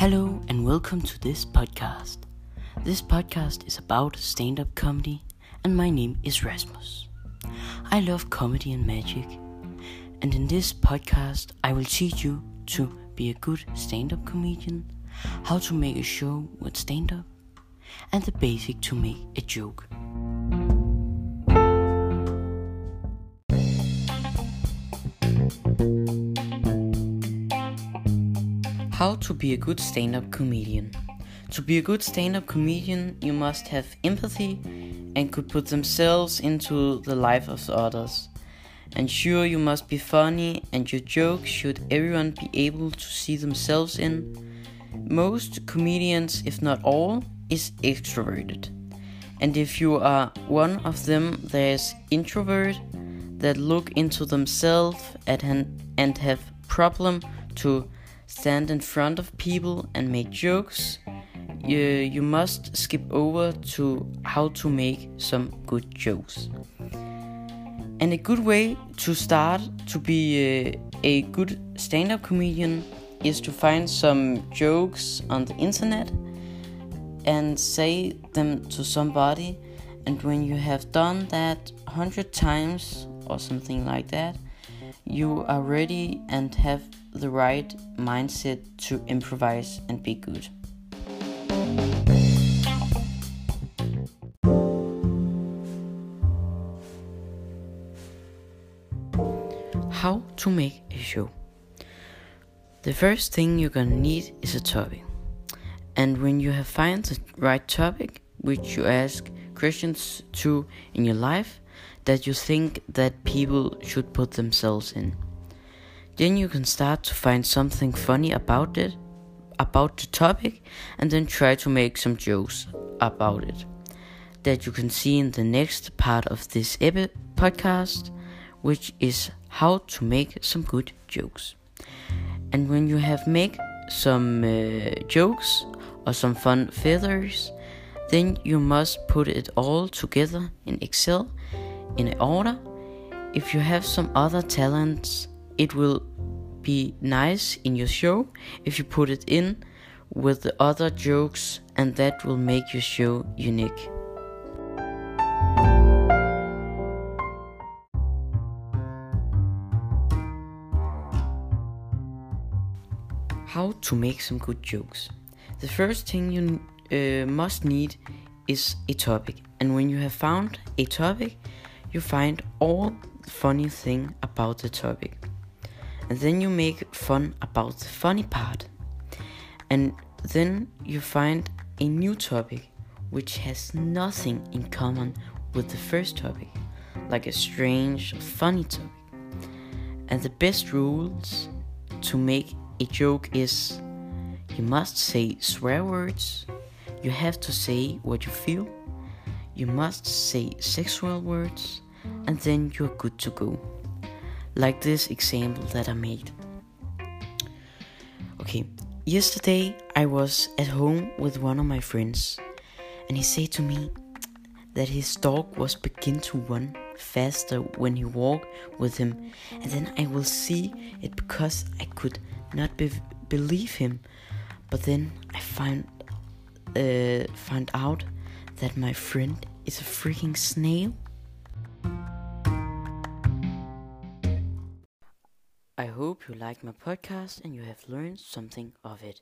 Hello, and welcome to this podcast. This podcast is about stand up comedy, and my name is Rasmus. I love comedy and magic, and in this podcast, I will teach you to be a good stand up comedian, how to make a show with stand up, and the basic to make a joke. How to be a good stand up comedian. To be a good stand up comedian, you must have empathy and could put themselves into the life of others. And sure, you must be funny, and your jokes should everyone be able to see themselves in. Most comedians, if not all, is extroverted. And if you are one of them, there's introvert that look into themselves and have problem to stand in front of people and make jokes, you, you must skip over to how to make some good jokes. And a good way to start to be a, a good stand up comedian is to find some jokes on the internet and say them to somebody. And when you have done that 100 times or something like that, you are ready and have the right mindset to improvise and be good. How to make a show. The first thing you're gonna need is a topic. And when you have found the right topic, which you ask questions to in your life that you think that people should put themselves in. Then you can start to find something funny about it, about the topic, and then try to make some jokes about it. That you can see in the next part of this epi- podcast, which is how to make some good jokes. And when you have made some uh, jokes or some fun feathers, then you must put it all together in Excel in order. If you have some other talents, it will be nice in your show if you put it in with the other jokes, and that will make your show unique. How to make some good jokes. The first thing you uh, must need is a topic, and when you have found a topic, you find all funny thing about the topic and then you make fun about the funny part. And then you find a new topic which has nothing in common with the first topic, like a strange, funny topic. And the best rules to make a joke is you must say swear words, you have to say what you feel, you must say sexual words, and then you're good to go like this example that I made. Okay, yesterday I was at home with one of my friends, and he said to me that his dog was begin to run faster when he walked with him, and then I will see it because I could not be- believe him. But then I find uh, find out that my friend is a freaking snail. I hope you like my podcast and you have learned something of it.